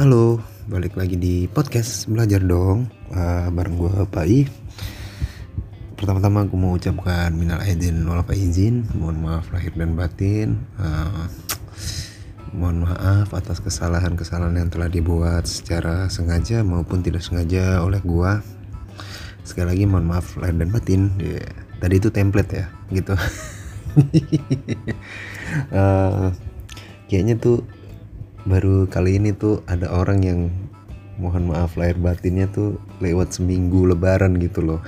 Halo, balik lagi di podcast belajar dong uh, bareng gue Pai. Pertama-tama aku mau ucapkan minal aidin wal faizin, mohon maaf lahir dan batin. Uh, mohon maaf atas kesalahan-kesalahan yang telah dibuat secara sengaja maupun tidak sengaja oleh gua. Sekali lagi mohon maaf lahir dan batin. Yeah. Tadi itu template ya, gitu. uh, kayaknya tuh baru kali ini tuh ada orang yang mohon maaf lahir batinnya tuh lewat seminggu lebaran gitu loh.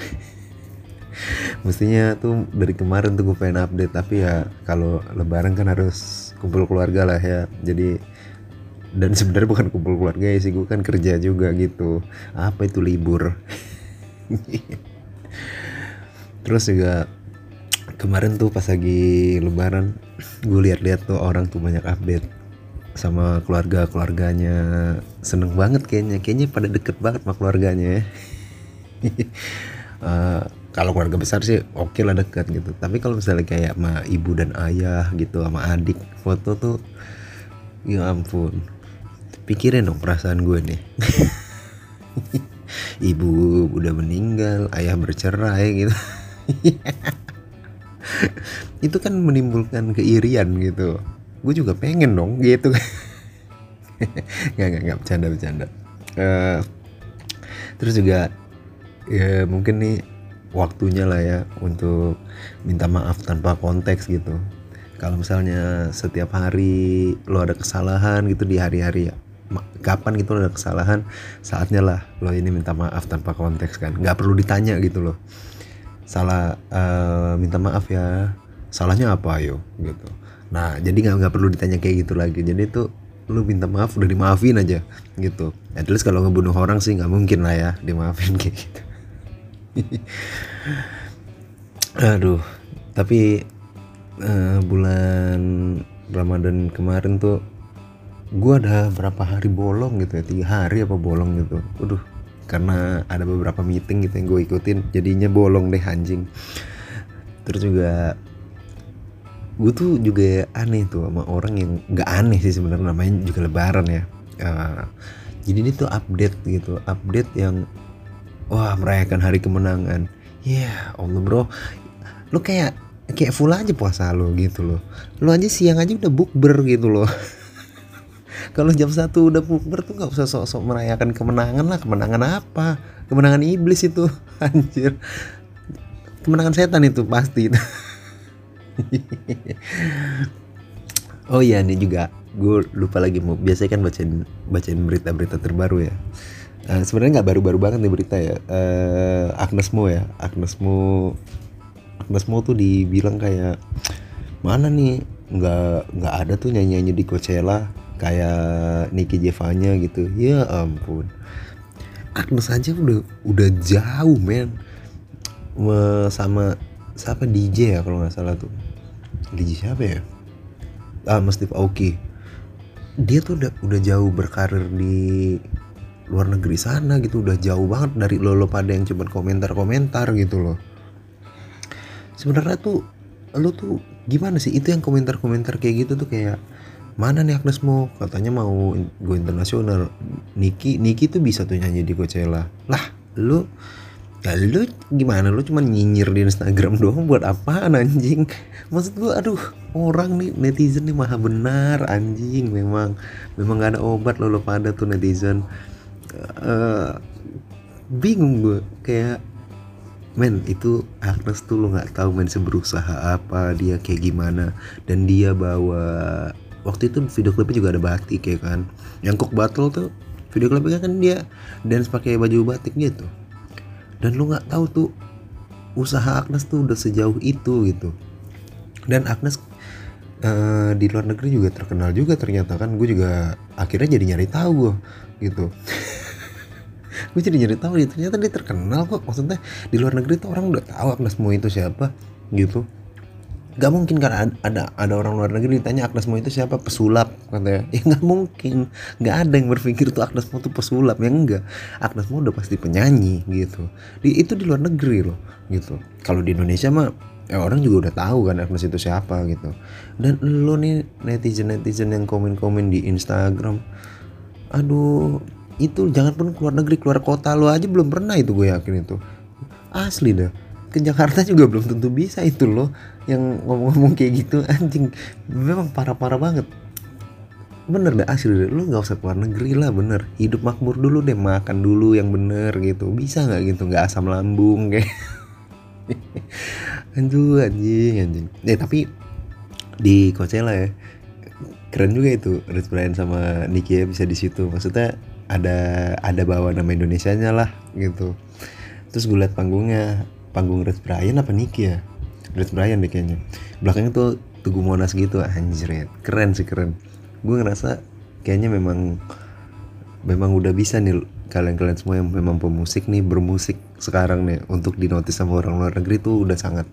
Mestinya tuh dari kemarin tuh gue pengen update tapi ya kalau lebaran kan harus kumpul keluarga lah ya. Jadi dan sebenarnya bukan kumpul keluarga ya sih gue kan kerja juga gitu. Apa itu libur? Terus juga kemarin tuh pas lagi lebaran gue lihat-lihat tuh orang tuh banyak update sama keluarga keluarganya seneng banget kayaknya. Kayaknya pada deket banget sama keluarganya uh, kalau keluarga besar sih oke okay lah deket gitu. Tapi kalau misalnya kayak sama ibu dan ayah gitu sama adik foto tuh ya ampun. Pikirin dong perasaan gue nih. Ibu udah meninggal ayah bercerai gitu. Itu kan menimbulkan keirian gitu gue juga pengen dong gitu. Nggak nggak nggak bercanda bercanda. Uh, terus juga ya mungkin nih waktunya lah ya untuk minta maaf tanpa konteks gitu. Kalau misalnya setiap hari lo ada kesalahan gitu di hari-hari kapan gitu lo ada kesalahan saatnya lah lo ini minta maaf tanpa konteks kan. Nggak perlu ditanya gitu loh. Salah uh, minta maaf ya. Salahnya apa ayo gitu nah jadi nggak nggak perlu ditanya kayak gitu lagi. Jadi tuh lu minta maaf udah dimaafin aja gitu. At least kalau ngebunuh orang sih nggak mungkin lah ya dimaafin kayak gitu. Aduh tapi uh, bulan Ramadan kemarin tuh gue ada berapa hari bolong gitu ya tiga hari apa bolong gitu. Waduh karena ada beberapa meeting gitu yang gue ikutin jadinya bolong deh anjing. Terus juga gue tuh juga aneh tuh sama orang yang nggak aneh sih sebenarnya namanya juga lebaran ya. Uh, jadi ini tuh update gitu update yang wah merayakan hari kemenangan. Ya yeah, allah bro. Lu kayak kayak full aja puasa lo gitu loh. Lu aja siang aja udah bukber gitu loh. Kalau jam satu udah bukber tuh nggak usah sok-sok merayakan kemenangan lah. Kemenangan apa? Kemenangan iblis itu. Anjir. Kemenangan setan itu pasti oh iya ini juga gue lupa lagi mau biasanya kan bacain bacain berita-berita terbaru ya. Uh, sebenarnya nggak baru-baru banget nih berita ya. Uh, Agnes Mo ya. Agnes Mo Agnes Mo tuh dibilang kayak mana nih? Nggak nggak ada tuh nyanyi nyanyi di Coachella kayak Nicky Jevanya gitu. Ya ampun. Agnes aja udah udah jauh men. Sama siapa? DJ ya kalau nggak salah tuh DJ siapa ya? Ah Mas Steve Aoki. Dia tuh udah udah jauh berkarir di luar negeri sana gitu. Udah jauh banget dari lo lo pada yang cuma komentar-komentar gitu loh. Sebenarnya tuh lo tuh gimana sih? Itu yang komentar-komentar kayak gitu tuh kayak mana nih Agnes mau katanya mau go internasional. Niki Niki tuh bisa tuh nyanyi di Coachella. Lah lu Ya lu gimana? Lu cuma nyinyir di Instagram doang buat apa anjing? Maksud gua aduh orang nih netizen nih maha benar anjing. Memang Memang gak ada obat lo, lo pada tuh netizen. Uh, Bingung gue kayak Men itu Agnes tuh lo gak tahu men seberusaha apa dia kayak gimana? Dan dia bawa Waktu itu video klipnya juga ada batik ya kan? Yang Cook Battle tuh video klipnya kan dia dance pakai baju batik gitu dan lu nggak tahu tuh usaha Agnes tuh udah sejauh itu gitu. Dan Agnes uh, di luar negeri juga terkenal juga ternyata kan. Gue juga akhirnya jadi nyari tahu gue gitu. Gue jadi nyari tahu ya ternyata dia terkenal kok. Maksudnya di luar negeri tuh orang udah tahu Agnes Mo itu siapa gitu Gak mungkin kan ada ada orang luar negeri ditanya Agnes Mo itu siapa? Pesulap katanya. Ya nggak mungkin. Nggak ada yang berpikir tuh Agnes Mo itu pesulap ya enggak Agnes Mo udah pasti penyanyi gitu. Di, itu di luar negeri loh gitu. Kalau di Indonesia mah ya orang juga udah tahu kan Agnes itu siapa gitu. Dan lo nih netizen netizen yang komen komen di Instagram aduh itu jangan pun keluar negeri keluar kota lo aja. Belum pernah itu gue yakin itu. Asli dah ke Jakarta juga belum tentu bisa itu loh yang ngomong-ngomong kayak gitu. Anjing memang parah-parah banget. Bener deh asli deh lu nggak usah keluar negeri lah bener. Hidup makmur dulu deh makan dulu yang bener gitu. Bisa nggak gitu nggak asam lambung kayak. Anjing anjing anjing. Ya tapi di Coachella ya keren juga itu Rich Brian sama Nicky ya bisa di situ. Maksudnya ada ada bawa nama Indonesia nya lah gitu. Terus gue liat panggungnya panggung Rich Brian apa Nicky ya? Rich Brian deh kayaknya. Belakangnya tuh Tugu Monas gitu anjir ya. Keren sih keren. Gue ngerasa kayaknya memang memang udah bisa nih kalian-kalian semua yang memang pemusik nih bermusik sekarang nih untuk dinotis sama orang luar negeri tuh udah sangat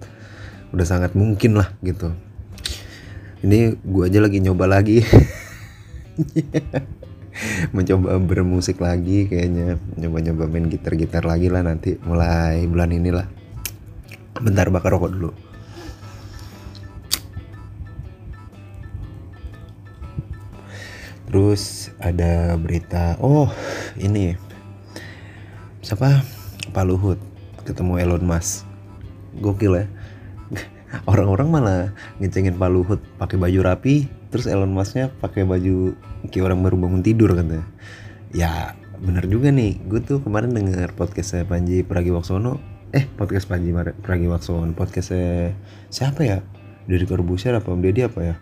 udah sangat mungkin lah gitu. Ini gue aja lagi nyoba lagi. Mencoba bermusik lagi kayaknya. Nyoba-nyoba main gitar-gitar lagi lah nanti mulai bulan inilah bentar bakar rokok dulu. Terus ada berita, oh ini. Siapa? Pak Luhut. Ketemu Elon Musk, gokil ya. Orang-orang malah ngecengin Pak Luhut pakai baju rapi, terus Elon Musknya pakai baju kayak orang baru bangun tidur katanya. Ya bener juga nih, gue tuh kemarin denger podcastnya Panji Pragiwaksono, eh podcast Panji Pragiwaksono, podcastnya siapa ya? Dari Corbusier apa Om Deddy apa ya?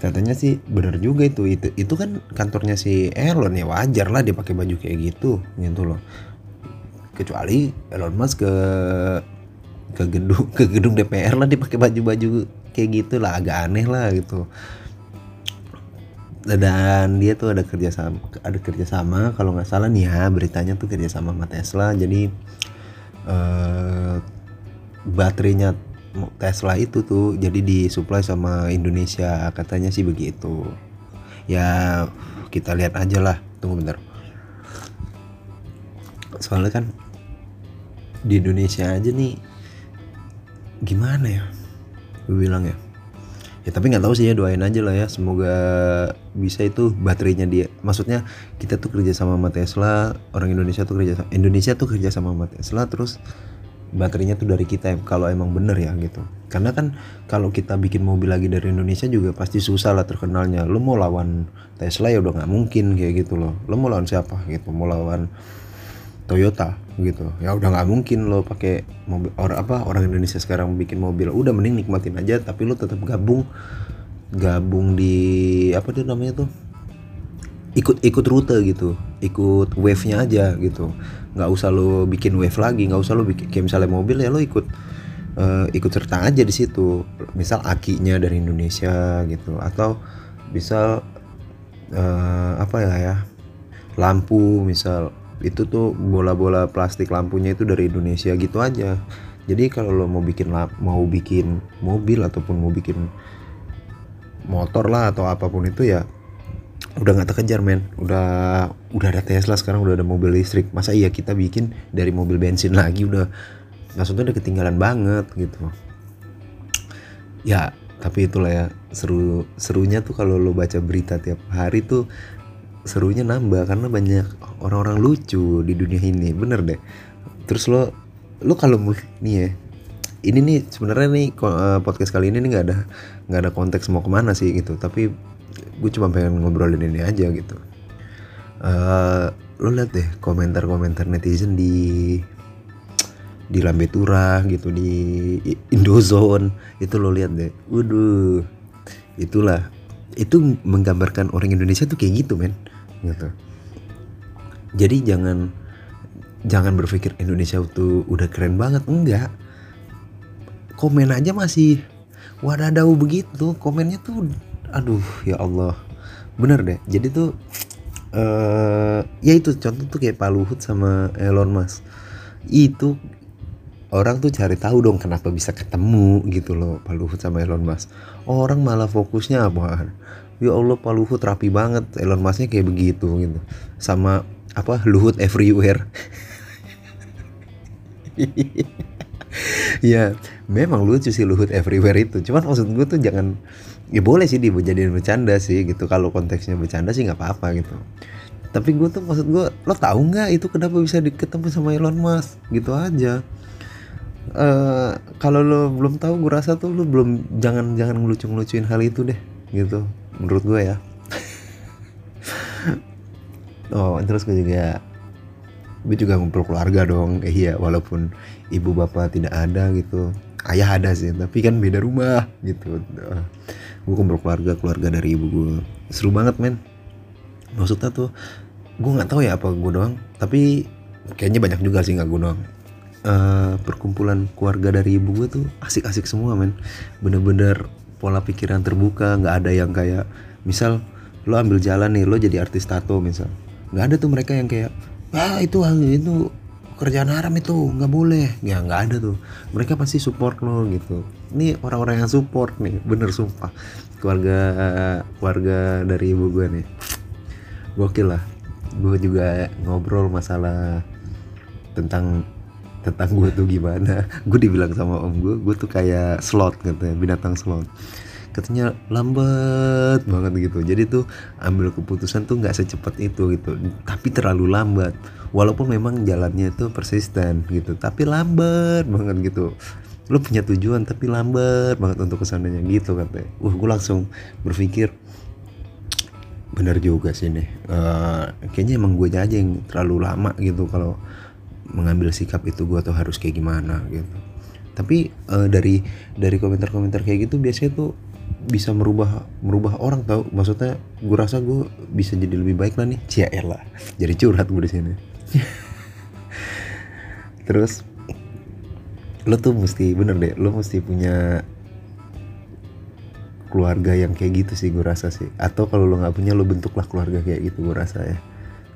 katanya sih bener juga itu. Itu itu kan kantornya si Elon ya. Wajar lah dia pakai baju kayak gitu gitu loh. Kecuali Elon Musk ke ke gedung ke gedung DPR lah dia pakai baju-baju kayak gitu lah. Agak aneh lah gitu. Dan dia tuh ada kerjasama ada kerjasama kalau nggak salah nih ya. Beritanya tuh kerjasama sama Tesla. Jadi eh, baterainya Tesla itu tuh jadi disuplai sama Indonesia katanya sih begitu. Ya kita lihat aja lah. Tunggu bentar. Soalnya kan di Indonesia aja nih gimana ya? Gue bilang ya ya tapi nggak tahu sih ya doain aja lah ya. Semoga bisa itu baterainya dia. Maksudnya kita tuh kerja sama sama Tesla orang Indonesia tuh kerja sama Indonesia tuh kerja sama sama Tesla terus baterainya tuh dari kita kalau emang bener ya gitu. Karena kan kalau kita bikin mobil lagi dari Indonesia juga pasti susah lah terkenalnya. Lo mau lawan Tesla ya udah nggak mungkin kayak gitu loh. Lo mau lawan siapa gitu. Mau lawan Toyota gitu. Ya udah nggak mungkin lo pakai mobil orang apa orang Indonesia sekarang bikin mobil. Udah mending nikmatin aja tapi lo tetap gabung gabung di apa tuh namanya tuh? Ikut ikut rute gitu. Ikut wave nya aja gitu. Nggak usah lo bikin wave lagi nggak usah lo bikin kayak misalnya mobil ya lo ikut uh, ikut serta aja di situ. Misal akinya dari Indonesia gitu atau bisa uh, apa ya ya lampu misal itu tuh bola-bola plastik lampunya itu dari Indonesia gitu aja. Jadi kalau lo mau bikin mau bikin mobil ataupun mau bikin motor lah atau apa pun itu ya udah nggak terkejar men. Udah udah ada Tesla sekarang udah ada mobil listrik. Masa iya kita bikin dari mobil bensin lagi udah maksudnya udah ketinggalan banget gitu. Ya tapi itulah ya seru serunya tuh kalau lo baca berita tiap hari tuh serunya nambah karena banyak orang-orang lucu di dunia ini. Bener deh. Terus lo lo kalau nih ya ini nih sebenarnya nih eh, podcast kali ini nih nggak ada nggak ada konteks mau ke mana sih gitu. Tapi gue cuma pengen ngobrolin ini aja gitu. Uh, lo liat deh komentar-komentar netizen di di Lambe gitu di Indozone. Itu lo liat deh. Waduh. Itulah. Itu menggambarkan orang Indonesia tuh kayak gitu men gitu. Jadi jangan jangan berpikir Indonesia tuh udah keren banget enggak. Komen aja masih wadadau begitu komennya tuh aduh ya Allah. Bener deh jadi tuh uh, ya itu contoh tuh kayak Pak Luhut sama Elon Musk. Itu orang tuh cari tahu dong kenapa bisa ketemu gitu loh Pak Luhut sama Elon Musk. Orang malah fokusnya apa ya Allah Pak Luhut rapi banget. Elon Musknya kayak begitu gitu. Sama apa Luhut everywhere. Ya memang lucu sih Luhut everywhere itu. Cuman maksud gue tuh jangan ya boleh sih dijadiin bercanda sih gitu. Kalau konteksnya bercanda sih nggak apa-apa gitu. Tapi gue tuh maksud gue lo tahu nggak itu kenapa bisa ketemu sama Elon Musk? Gitu aja. Uh, kalau lo belum tahu gue rasa tuh lo belum jangan jangan ngelucu ngelucuin hal itu deh gitu menurut gue ya. Oh terus gue juga gue juga ngumpul keluarga dong. Eh, iya walaupun ibu bapak tidak ada gitu. Ayah ada sih tapi kan beda rumah gitu. Gue kumpul keluarga keluarga dari ibu gue. Seru banget men. Maksudnya tuh gue nggak tahu ya apa gue doang. Tapi kayaknya banyak juga sih nggak gue doang. Uh, perkumpulan keluarga dari ibu gue tuh asik-asik semua men. Bener-bener pola pikiran terbuka nggak ada yang kayak misal lo ambil jalan nih lo jadi artis tato misal. Nggak ada tuh mereka yang kayak ah itu itu kerjaan haram itu nggak boleh. Ya nggak ada tuh. Mereka pasti support lo gitu. Ini orang-orang yang support nih bener sumpah. Keluarga keluarga dari ibu gue nih. Gokil lah. Gue juga ngobrol masalah tentang tentang gue tuh gimana. Gue dibilang sama om gue gue tuh kayak slot gitu ya binatang slot. Katanya lambat banget gitu. Jadi tuh ambil keputusan tuh nggak secepat itu gitu. Tapi terlalu lambat. Walaupun memang jalannya itu persisten gitu tapi lambat banget gitu. Lo punya tujuan tapi lambat banget untuk ke sananya gitu katanya. Uh gue langsung berpikir benar juga sih nih. Uh, kayaknya emang gue aja yang terlalu lama gitu kalau mengambil sikap itu gue tuh harus kayak gimana gitu. Tapi uh, dari dari komentar-komentar kayak gitu biasanya tuh bisa merubah merubah orang tau. Maksudnya gue rasa gue bisa jadi lebih baik lah nih. Cia lah jadi curhat gue di sini. Terus lo tuh mesti bener deh lo mesti punya keluarga yang kayak gitu sih gue rasa sih. Atau kalau lo nggak punya lo bentuklah keluarga kayak gitu gue rasa ya.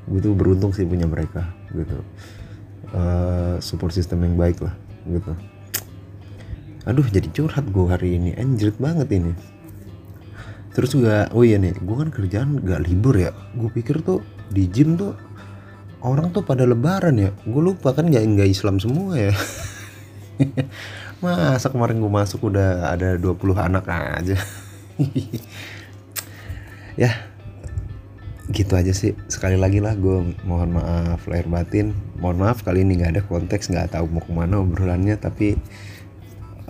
Gue tuh beruntung sih punya mereka gitu uh, support system yang baik lah gitu. Aduh jadi curhat gue hari ini. Anjrit banget ini. Terus juga oh iya nih gue kan kerjaan gak libur ya. Gue pikir tuh di gym tuh orang tuh pada lebaran ya. Gue lupa kan gak, nggak Islam semua ya. Masa kemarin gue masuk udah ada 20 anak aja. Ya gitu aja sih. Sekali lagi lah gue mohon maaf lahir batin. Mohon maaf kali ini nggak ada konteks nggak tahu mau ke mana obrolannya tapi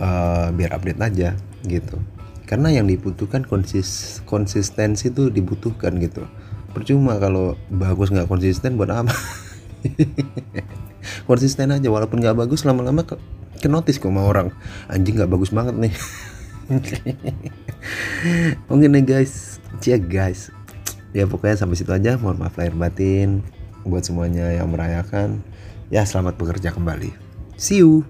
uh, biar update aja gitu. Karena yang dibutuhkan konsis konsistensi itu dibutuhkan gitu. Percuma kalau bagus nggak konsisten buat apa? Konsisten aja walaupun nggak bagus lama-lama ke, ke notice kok sama orang. Anjing nggak bagus banget nih. Mungkin nih guys. Cek guys ya pokoknya sampai situ aja. Mohon maaf lahir batin buat semuanya yang merayakan. Ya selamat bekerja kembali. See you